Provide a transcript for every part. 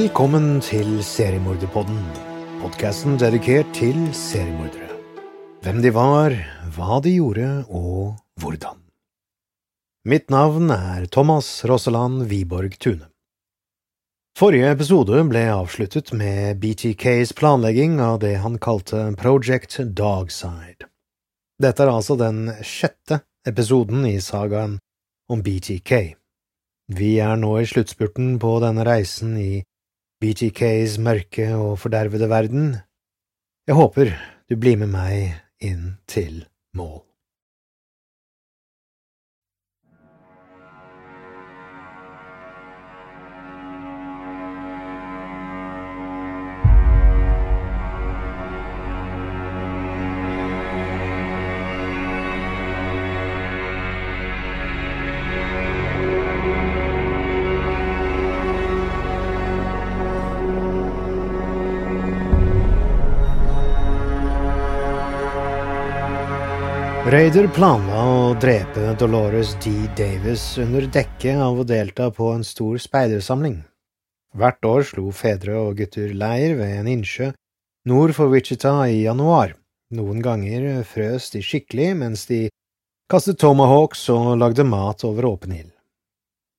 Velkommen til Seriemorderpodden, podkasten dedikert til seriemordere. Hvem de var, hva de gjorde og hvordan. Mitt navn er Thomas Rosseland Wiborg Tune. Forrige episode ble avsluttet med BTKs planlegging av det han kalte Project Dogside. Dette er altså den sjette episoden i sagaen om BTK. Vi er nå i sluttspurten på denne reisen i BTKs mørke og fordervede verden. Jeg håper du blir med meg inn til mål. Raider planla å drepe Dolores D. Davis under dekke av å delta på en stor speidersamling. Hvert år slo fedre og gutter leir ved en innsjø nord for Wichita i januar. Noen ganger frøs de skikkelig mens de kastet tomahawks og lagde mat over åpen ild.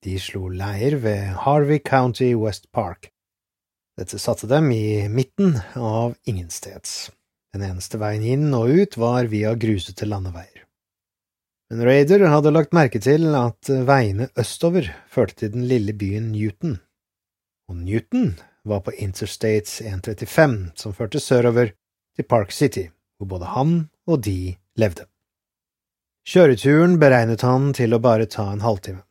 De slo leir ved Harvey County West Park. Dette satte dem i midten av ingensteds. Den eneste veien inn og ut var via grusete landeveier. Men Raider hadde lagt merke til at veiene østover førte til den lille byen Newton, og Newton var på Interstate 135 som førte sørover til Park City, hvor både han og de levde. Kjøreturen beregnet han til å bare ta en halvtime.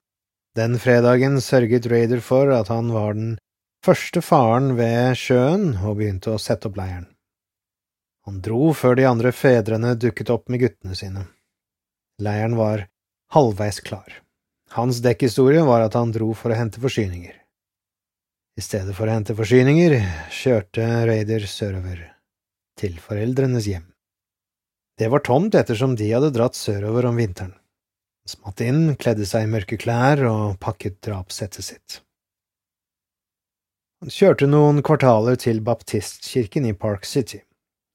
Den fredagen sørget Raider for at han var den første faren ved sjøen og begynte å sette opp leiren. Han dro før de andre fedrene dukket opp med guttene sine. Leiren var halvveis klar. Hans dekkhistorie var at han dro for å hente forsyninger. I stedet for å hente forsyninger kjørte Raider sørover, til foreldrenes hjem. Det var tomt ettersom de hadde dratt sørover om vinteren. Han smatt inn, kledde seg i mørke klær og pakket drapssettet sitt. Han kjørte noen kvartaler til baptistkirken i Park City.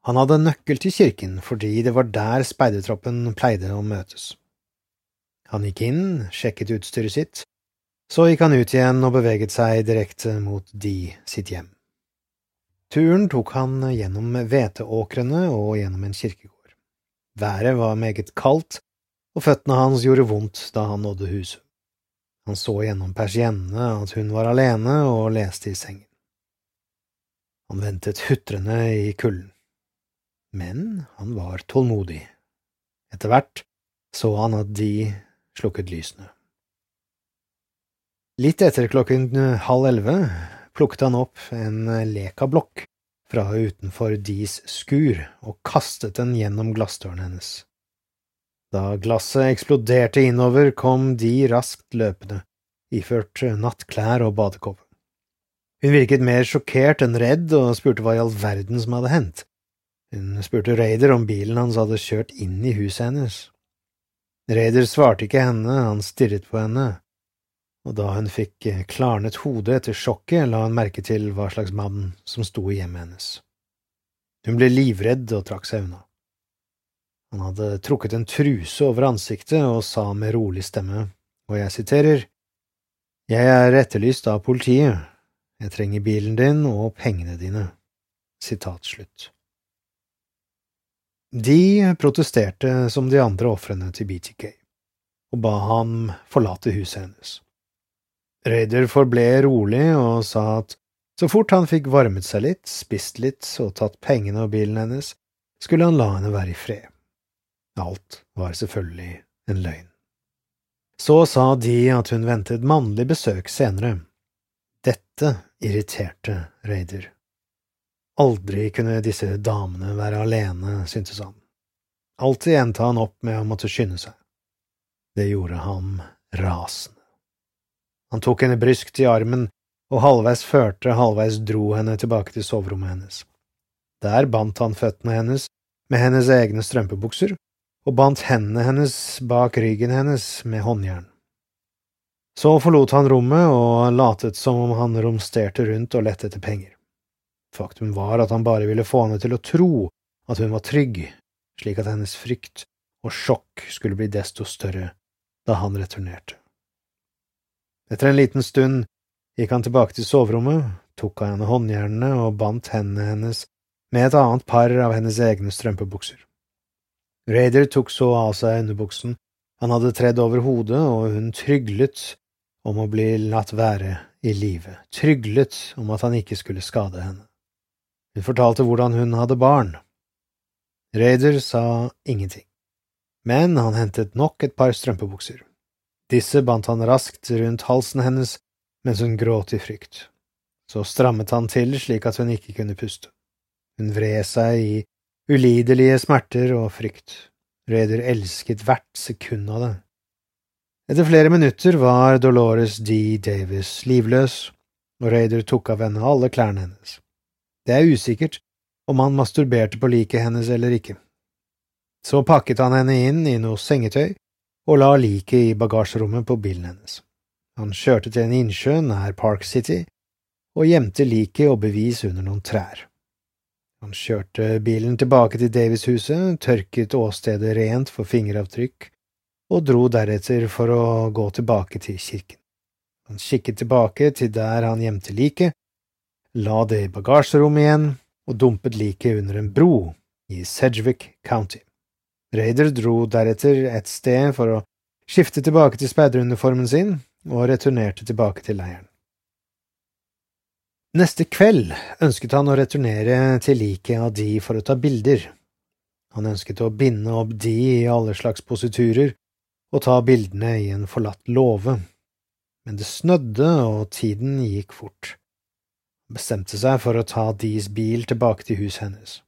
Han hadde nøkkel til kirken fordi det var der speidertroppen pleide å møtes. Han gikk inn, sjekket utstyret sitt, så gikk han ut igjen og beveget seg direkte mot de sitt hjem. Turen tok han gjennom hveteåkrene og gjennom en kirkegård. Været var meget kaldt, og føttene hans gjorde vondt da han nådde huset. Han så gjennom persiennene at hun var alene og leste i sengen. Han ventet hutrende i kulden men han var tålmodig. Etter hvert så han at de slukket lysene. Litt etter klokken halv elleve plukket han opp en lekablokk fra utenfor Dees skur og kastet den gjennom glassdøren hennes. Da glasset eksploderte innover, kom de raskt løpende, iført nattklær og badekåpe. Hun virket mer sjokkert enn redd og spurte hva i all verden som hadde hendt. Hun spurte Raider om bilen hans hadde kjørt inn i huset hennes. Raider svarte ikke henne, han stirret på henne, og da hun fikk klarnet hodet etter sjokket, la hun merke til hva slags mann som sto i hjemmet hennes. Hun ble livredd og trakk seg unna. Han hadde trukket en truse over ansiktet og sa med rolig stemme, og jeg siterer, Jeg er etterlyst av politiet, jeg trenger bilen din og pengene dine. Sitat slutt. De protesterte som de andre ofrene til BTK, og ba ham forlate huset hennes. Raider forble rolig og sa at så fort han fikk varmet seg litt, spist litt og tatt pengene og bilen hennes, skulle han la henne være i fred. Alt var selvfølgelig en løgn. Så sa de at hun ventet mannlig besøk senere. Dette irriterte Raider. Aldri kunne disse damene være alene, syntes han. Alltid endte han opp med å måtte skynde seg. Det gjorde ham rasende. Han tok henne bryskt i armen og halvveis førte, halvveis dro henne tilbake til soverommet hennes. Der bandt han føttene hennes med hennes egne strømpebukser og bandt hendene hennes bak ryggen hennes med håndjern. Så forlot han rommet og latet som om han romsterte rundt og lette etter penger. Faktum var at han bare ville få henne til å tro at hun var trygg, slik at hennes frykt og sjokk skulle bli desto større da han returnerte. Etter en liten stund gikk han tilbake til soverommet, tok av henne håndjernene og bandt hendene hennes med et annet par av hennes egne strømpebukser. Raider tok så av seg underbuksen han hadde tredd over hodet, og hun tryglet om å bli latt være i live, tryglet om at han ikke skulle skade henne. Hun fortalte hvordan hun hadde barn. Raider sa ingenting, men han hentet nok et par strømpebukser. Disse bandt han raskt rundt halsen hennes mens hun gråt i frykt. Så strammet han til slik at hun ikke kunne puste. Hun vred seg i ulidelige smerter og frykt. Raider elsket hvert sekund av det. Etter flere minutter var Dolores D. Davis livløs, og Raider tok av henne alle klærne hennes. Det er usikkert om han masturberte på liket hennes eller ikke. Så pakket han henne inn i noe sengetøy og la liket i bagasjerommet på bilen hennes. Han kjørte til en innsjø nær Park City og gjemte liket og bevis under noen trær. Han kjørte bilen tilbake til Davis-huset, tørket åstedet rent for fingeravtrykk og dro deretter for å gå tilbake til kirken. Han kikket tilbake til der han gjemte liket, la det i bagasjerommet igjen og dumpet liket under en bro i Sedgwick County. Raider dro deretter et sted for å skifte tilbake til speideruniformen sin og returnerte tilbake til leiren. Neste kveld ønsket han å returnere til liket av de for å ta bilder. Han ønsket å binde opp de i alle slags positurer og ta bildene i en forlatt låve, men det snødde og tiden gikk fort. Bestemte seg for å ta Dees bil tilbake til huset hennes,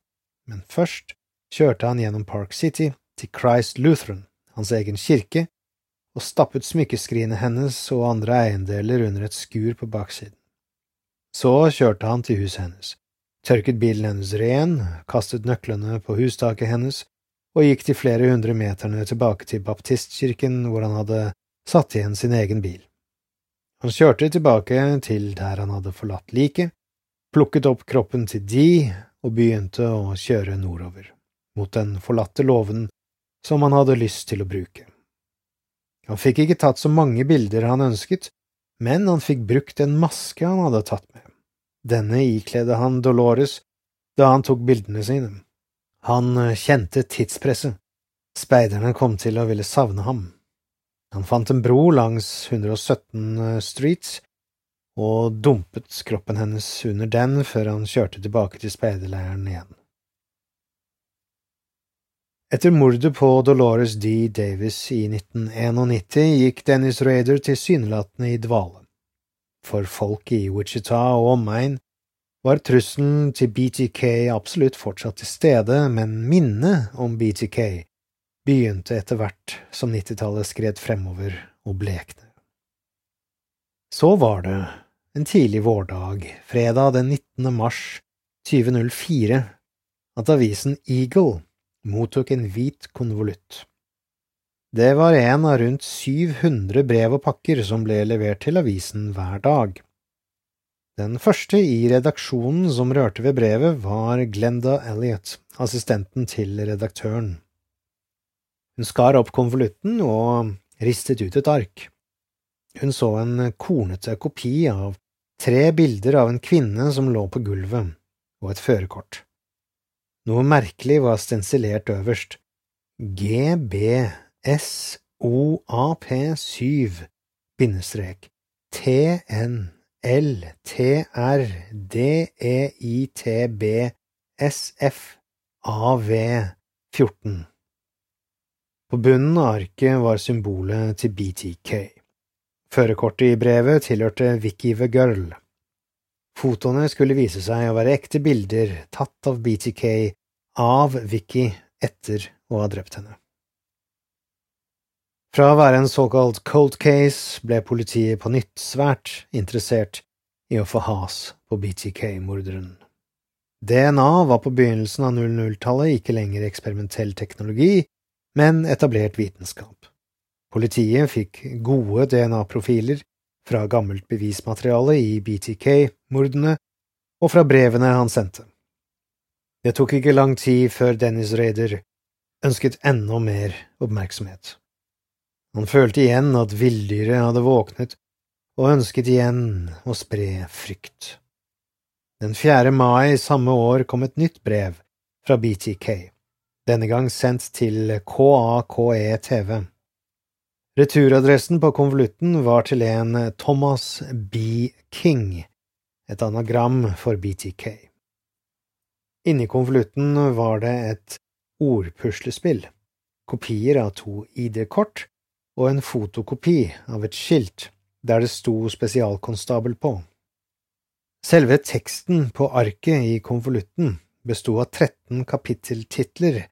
men først kjørte han gjennom Park City til Christ Lutheran, hans egen kirke, og stappet smykkeskrinet hennes og andre eiendeler under et skur på baksiden. Så kjørte han til huset hennes, tørket bilen hennes ren, kastet nøklene på hustaket hennes og gikk de flere hundre meterne tilbake til baptistkirken hvor han hadde satt igjen sin egen bil. Han kjørte tilbake til der han hadde forlatt liket, plukket opp kroppen til de og begynte å kjøre nordover, mot den forlatte låven som han hadde lyst til å bruke. Han fikk ikke tatt så mange bilder han ønsket, men han fikk brukt en maske han hadde tatt med. Denne ikledde han Dolores da han tok bildene sine. Han kjente tidspresset. Speiderne kom til å ville savne ham. Han fant en bro langs 117 Street Streets og dumpet kroppen hennes under den før han kjørte tilbake til speiderleiren igjen. Etter mordet på Dolores D. Davis i 1991 gikk Dennis Raider tilsynelatende i dvale. For folk i Wichita og omegn var trusselen til BTK absolutt fortsatt til stede, men minnet om BTK begynte etter hvert som nittitallet skred fremover og blekne. Så var det en tidlig vårdag, fredag den 19. mars 2004, at avisen Eagle mottok en hvit konvolutt. Det var en av rundt 700 brev og pakker som ble levert til avisen hver dag. Den første i redaksjonen som rørte ved brevet, var Glenda Elliot, assistenten til redaktøren. Hun skar opp konvolutten og ristet ut et ark. Hun så en kornete kopi av tre bilder av en kvinne som lå på gulvet, og et førerkort. Noe merkelig var stensilert øverst. GBSOAP7 bindestrek TNLTRDEITBSFAV14 på bunnen av arket var symbolet til BTK. Førerkortet i brevet tilhørte Vicky the Girl. Fotoene skulle vise seg å være ekte bilder tatt av BTK av Vicky etter å ha drept henne. Fra å være en såkalt cold case ble politiet på nytt svært interessert i å få has på BTK-morderen. DNA var på begynnelsen av 00-tallet ikke lenger eksperimentell teknologi, men etablert vitenskap. Politiet fikk gode DNA-profiler fra gammelt bevismateriale i BTK-mordene og fra brevene han sendte. Det tok ikke lang tid før Dennis Raider ønsket enda mer oppmerksomhet. Han følte igjen at villdyret hadde våknet og ønsket igjen å spre frykt. Den 4. mai samme år kom et nytt brev fra BTK, denne gang sendt til KAKE-TV. Returadressen på konvolutten var til en Thomas B. King, et anagram for BTK. Inni konvolutten var det et ordpuslespill, kopier av to ID-kort og en fotokopi av et skilt der det sto spesialkonstabel på. Selve teksten på arket i konvolutten besto av 13 kapitteltitler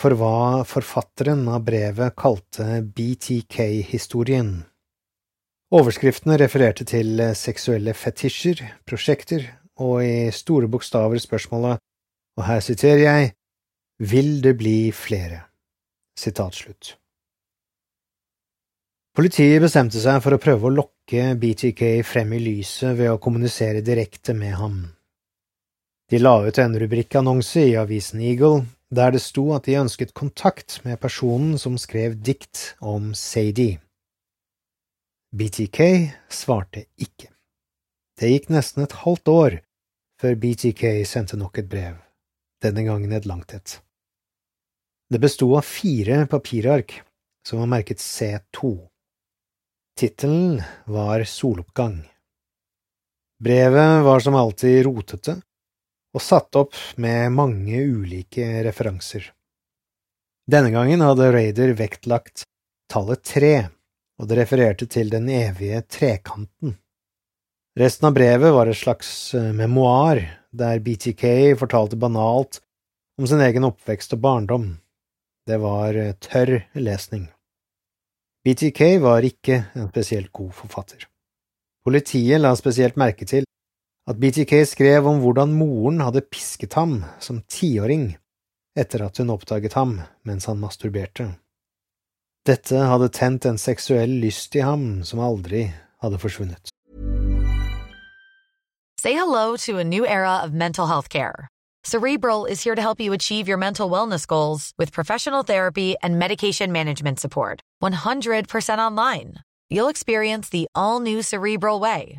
for hva forfatteren av brevet kalte BTK-historien. Overskriftene refererte til seksuelle fetisjer, prosjekter og i store bokstaver spørsmålet, og her siterer jeg, Vil det bli flere? Slutt. Politiet bestemte seg for å prøve å lokke BTK frem i lyset ved å kommunisere direkte med ham. De la ut en rubrikkannonse i avisen Eagle der det sto at de ønsket kontakt med personen som skrev dikt om Sadie. BTK svarte ikke. Det gikk nesten et halvt år før BTK sendte nok et brev, denne gangen et langt et. Det bestod av fire papirark som var merket C2. Tittelen var Soloppgang. Brevet var som alltid rotete og satt opp med mange ulike referanser. Denne gangen hadde Raider vektlagt tallet tre, og det refererte til den evige trekanten. Resten av brevet var et slags eh, memoar, der BTK fortalte banalt om sin egen oppvekst og barndom. Det var eh, tørr lesning. BTK var ikke en spesielt god forfatter. Politiet la spesielt merke til at BTK skrev om hvordan moren hadde pisket ham som tiåring etter at hun oppdaget ham mens han masturberte. Dette hadde tent en seksuell lyst i ham som aldri hadde forsvunnet. Say hello to a new era of mental health care. Cerebral is here to help you achieve your mental wellness goals with professional therapy and medication management support. 100% online. You'll experience the all new Cerebral Way,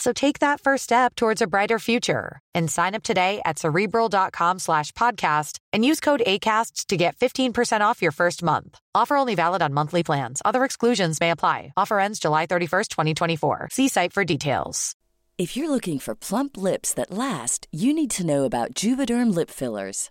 So take that first step towards a brighter future and sign up today at cerebral.com slash podcast and use code ACasts to get 15% off your first month. Offer only valid on monthly plans. Other exclusions may apply. Offer ends July 31st, 2024. See site for details. If you're looking for plump lips that last, you need to know about Juvederm lip fillers.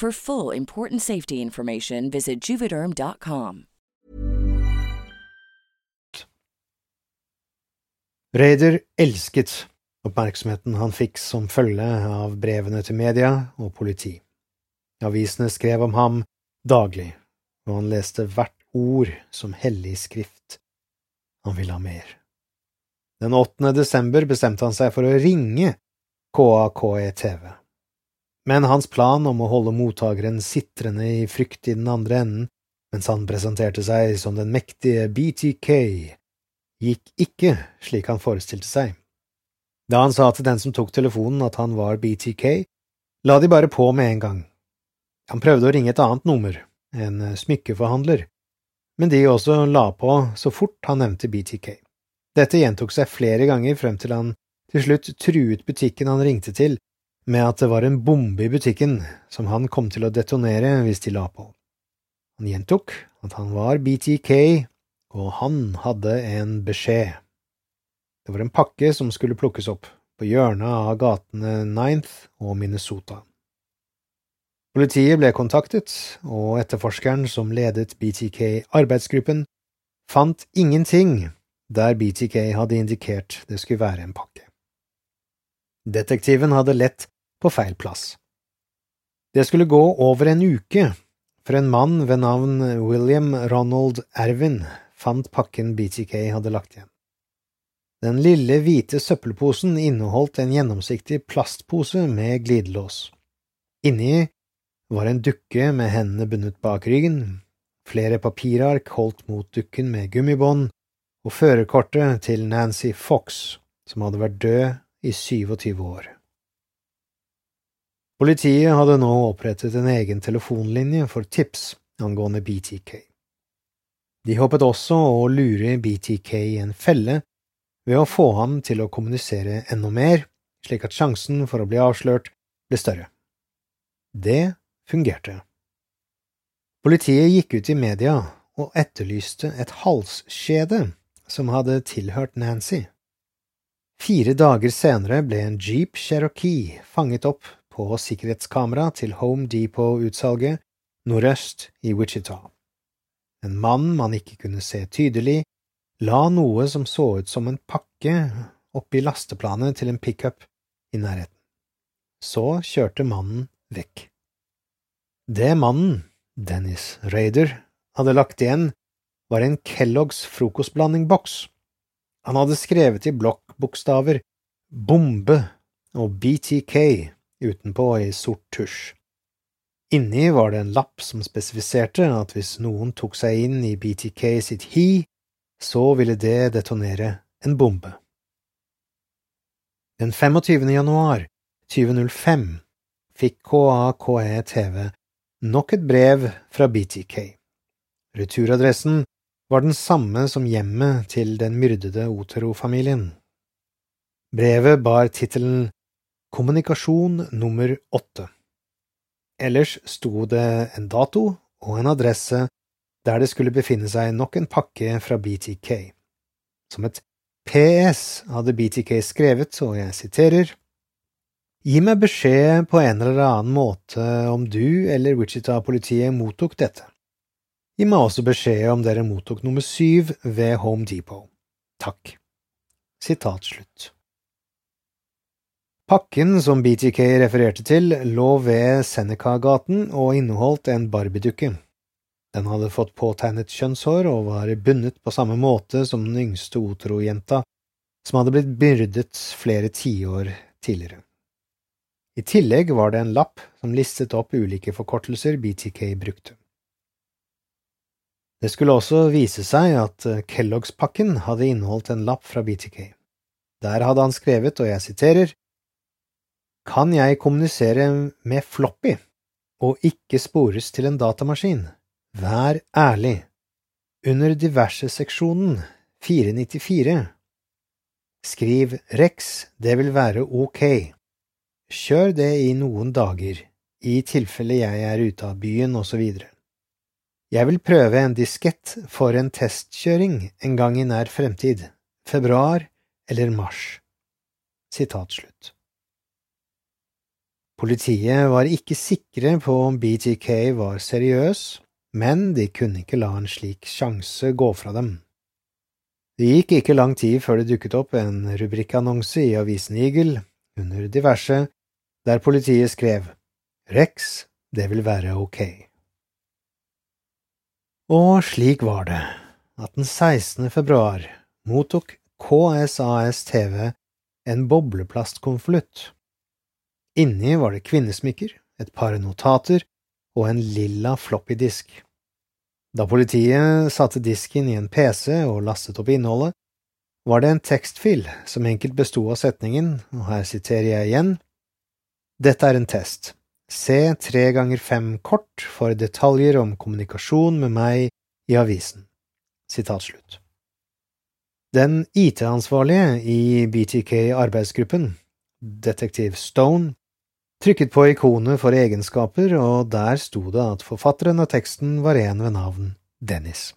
For full important safety information, visit juvederm.com. Raider elsket oppmerksomheten han fikk som følge av brevene til media og politi. Avisene skrev om ham daglig, og han leste hvert ord som hellig skrift. Han ville ha mer. Den 8. desember bestemte han seg for å ringe KAKE-TV. Men hans plan om å holde mottakeren sitrende i frykt i den andre enden mens han presenterte seg som den mektige BTK, gikk ikke slik han forestilte seg. Da han sa til den som tok telefonen at han var BTK, la de bare på med en gang. Han prøvde å ringe et annet nummer, en smykkeforhandler, men de også la på så fort han nevnte BTK. Dette gjentok seg flere ganger frem til han til slutt truet butikken han ringte til med at det var en bombe i butikken som han kom til å detonere hvis de la på. Han gjentok at han var BTK, og han hadde en beskjed. Det var en pakke som skulle plukkes opp på hjørnet av gatene Ninth og Minnesota. Politiet ble kontaktet, og etterforskeren som ledet BTK-arbeidsgruppen, fant ingenting der BTK hadde indikert det skulle være en pakke. Detektiven hadde lett på feil plass. Det skulle gå over en uke før en mann ved navn William Ronald Ervin fant pakken BTK hadde lagt igjen. Den lille hvite søppelposen inneholdt en gjennomsiktig plastpose med glidelås. Inni var en dukke med hendene bundet bak ryggen, flere papirark holdt mot dukken med gummibånd, og førerkortet til Nancy Fox, som hadde vært død i 27 år. Politiet hadde nå opprettet en egen telefonlinje for tips angående BTK. De håpet også å lure BTK i en felle ved å få ham til å kommunisere enda mer, slik at sjansen for å bli avslørt ble større. Det fungerte. Politiet gikk ut i media og etterlyste et halskjede som hadde tilhørt Nancy. Fire dager senere ble en Jeep Cherokee fanget opp på sikkerhetskamera til Home Depot-utsalget nordøst i Wichita. En mann man ikke kunne se tydelig, la noe som så ut som en pakke oppi lasteplanet til en pickup i nærheten. Så kjørte mannen vekk. Det mannen, Dennis Raider, hadde lagt igjen, var en Kelloggs frokostblandingboks. Han hadde skrevet i blokkbokstaver Bombe og BTK utenpå i sort tusj. Inni var det en lapp som spesifiserte at hvis noen tok seg inn i BTK sitt hi, så ville det detonere en bombe. Den 25. januar 2005 fikk KAKE TV nok et brev fra BTK. Returadressen var den samme som hjemmet til den myrdede Otero-familien. Brevet bar tittelen Kommunikasjon nummer åtte. Ellers sto det en dato og en adresse der det skulle befinne seg nok en pakke fra BTK. Som et PS hadde BTK skrevet, og jeg siterer, Gi meg beskjed på en eller annen måte om du eller Wichita-politiet mottok dette. Gi meg også beskjed om dere mottok nummer syv ved Home Depot. Takk. Sitat slutt. Pakken som BTK refererte til, lå ved Seneca-gaten og inneholdt en Barbie-dukke. Den hadde fått påtegnet kjønnshår og var bundet på samme måte som den yngste Otro-jenta, som hadde blitt byrdet flere tiår tidligere. I tillegg var det en lapp som listet opp ulike forkortelser BTK brukte. Det skulle også vise seg at Kellogg's-pakken hadde inneholdt en lapp fra BTK. Der hadde han skrevet, og jeg siterer, Kan jeg kommunisere med floppy og ikke spores til en datamaskin? Vær ærlig. Under diverse-seksjonen 494 Skriv Rex, det vil være ok. Kjør det i noen dager, i tilfelle jeg er ute av byen, osv. Jeg vil prøve en diskett for en testkjøring en gang i nær fremtid, februar eller mars. Sitat slutt. Politiet var ikke sikre på om BTK var seriøs, men de kunne ikke la en slik sjanse gå fra dem. Det gikk ikke lang tid før det dukket opp en rubrikkannonse i avisen Eagle, under diverse, der politiet skrev Rex, det vil være ok. Og slik var det, at den 16. februar mottok KSAS TV en bobleplastkonvolutt. Inni var det kvinnesmykker, et par notater og en lilla floppy-disk. Da politiet satte disken i en PC og lastet opp innholdet, var det en tekstfil som enkelt besto av setningen, og her siterer jeg igjen, Dette er en test. Se tre ganger fem kort for detaljer om kommunikasjon med meg i avisen. Sitat slutt. Den IT-ansvarlige i BTK-arbeidsgruppen, detektiv Stone, trykket på ikonet for egenskaper, og der sto det at forfatteren av teksten var en ved navn Dennis.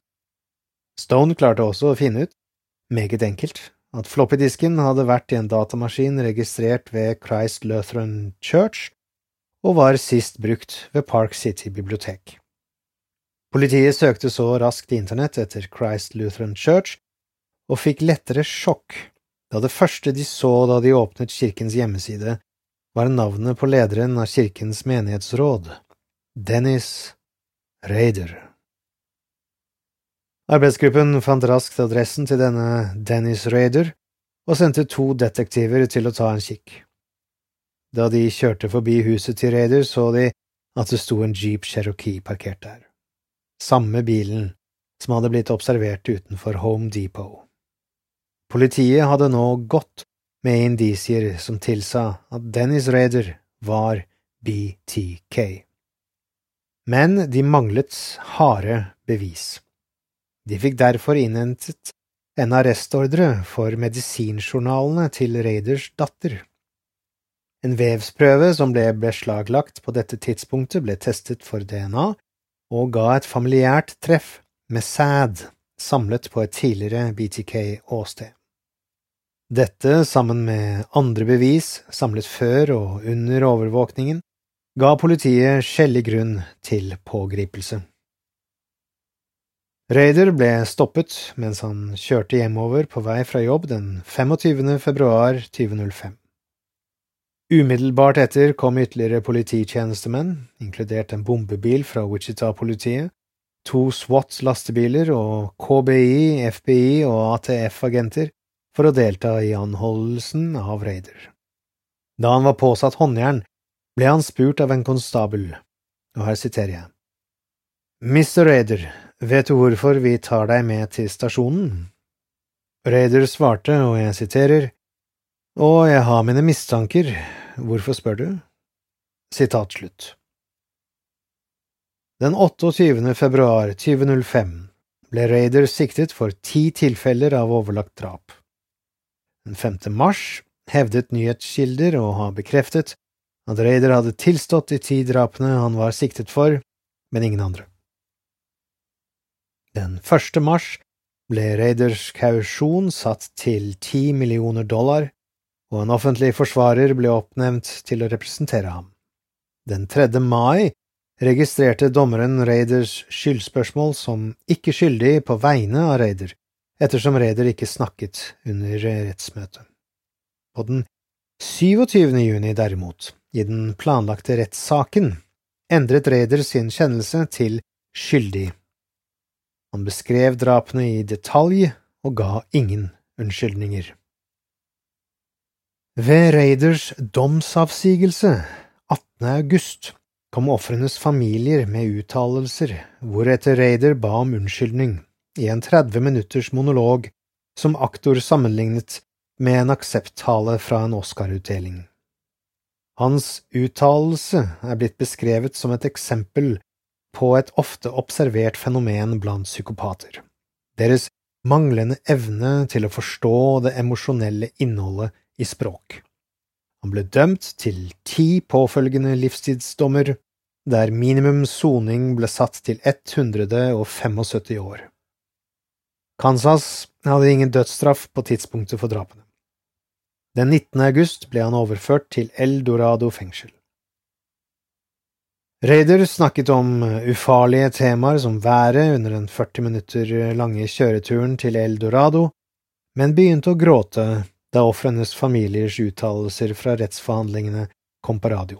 Stone klarte også å finne ut, meget enkelt, at floppydisken hadde vært i en datamaskin registrert ved Christ Lutheran Church og var sist brukt ved Park City bibliotek. Politiet søkte så raskt internett etter Christ Lutheran Church og fikk lettere sjokk da det første de så da de åpnet kirkens hjemmeside, var navnet på lederen av kirkens menighetsråd, Dennis Raider. Arbeidsgruppen fant raskt adressen til denne Dennis Raider og sendte to detektiver til å ta en kikk. Da de kjørte forbi huset til Raider, så de at det sto en Jeep Cherokee parkert der, samme bilen som hadde blitt observert utenfor Home Depot. Politiet hadde nå gått med indisier som tilsa at Dennis Raider var BTK. Men de manglet harde bevis. De fikk derfor innhentet en arrestordre for medisinjournalene til Raiders datter. En vevsprøve som ble beslaglagt på dette tidspunktet, ble testet for DNA og ga et familiært treff med sæd samlet på et tidligere BTK-åsted. Dette, sammen med andre bevis samlet før og under overvåkningen, ga politiet skjellig grunn til pågripelse. Raider ble stoppet mens han kjørte hjemover på vei fra jobb den 25. februar 2005. Umiddelbart etter kom ytterligere polititjenestemenn, inkludert en bombebil fra Wichita-politiet, to SWAT-lastebiler og KBI, FBI og ATF-agenter for å delta i anholdelsen av Raider. Da han var påsatt håndjern, ble han spurt av en konstabel, og her siterer jeg. Mr. Raider, vet du hvorfor vi tar deg med til stasjonen? Raider svarte, og jeg siterer, Å, jeg har mine mistanker, hvorfor spør du? Sitat slutt. Den 28. februar 2005 ble Raider siktet for ti tilfeller av overlagt drap. Den 5. mars hevdet nyhetskilder å ha bekreftet at Raider hadde tilstått de ti drapene han var siktet for, men ingen andre. Den 1. mars ble Raiders kausjon satt til ti millioner dollar, og en offentlig forsvarer ble oppnevnt til å representere ham. Den 3. mai registrerte dommeren Raiders skyldspørsmål som ikke skyldig på vegne av Raider, ettersom Raider ikke snakket under rettsmøtet. På den 27. juni, derimot, i den planlagte rettssaken, endret Raider sin kjennelse til skyldig. Han beskrev drapene i detalj og ga ingen unnskyldninger. Ved Raiders domsavsigelse 18. august kom ofrenes familier med uttalelser hvoretter Raider ba om unnskyldning i en 30 minutters monolog som aktor sammenlignet med en aksepttale fra en Oscar-utdeling. Hans uttalelse er blitt beskrevet som et eksempel på et ofte observert fenomen blant psykopater, deres manglende evne til å forstå det emosjonelle innholdet i språk. Han ble dømt til ti påfølgende livstidsdommer, der minimum soning ble satt til 175 år. Kansas hadde ingen dødsstraff på tidspunktet for drapene. Den 19. august ble han overført til El Dorado fengsel. Raider snakket om ufarlige temaer som været under den 40 minutter lange kjøreturen til El Dorado, men begynte å gråte da ofrenes familiers uttalelser fra rettsforhandlingene kom på radio.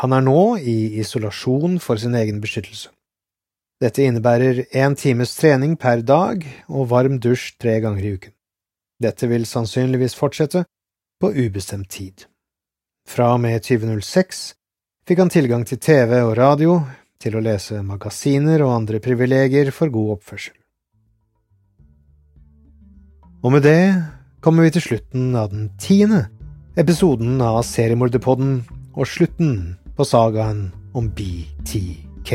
Han er nå i isolasjon for sin egen beskyttelse. Dette innebærer én times trening per dag og varm dusj tre ganger i uken. Dette vil sannsynligvis fortsette på ubestemt tid. Fra og med 2006 fikk han tilgang til TV og radio, til å lese magasiner og andre privilegier for god oppførsel. Og med det kommer vi til slutten av den tiende episoden av Seriemorderpodden og slutten på sagaen om BTK.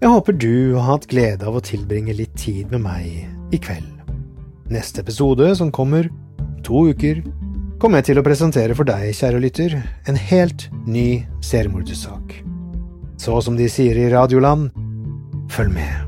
Jeg håper du har hatt glede av å tilbringe litt tid med meg i kveld. Neste episode, som kommer to uker, kommer jeg til å presentere for deg, kjære lytter, en helt ny seriemordersak. Så som de sier i Radioland, følg med.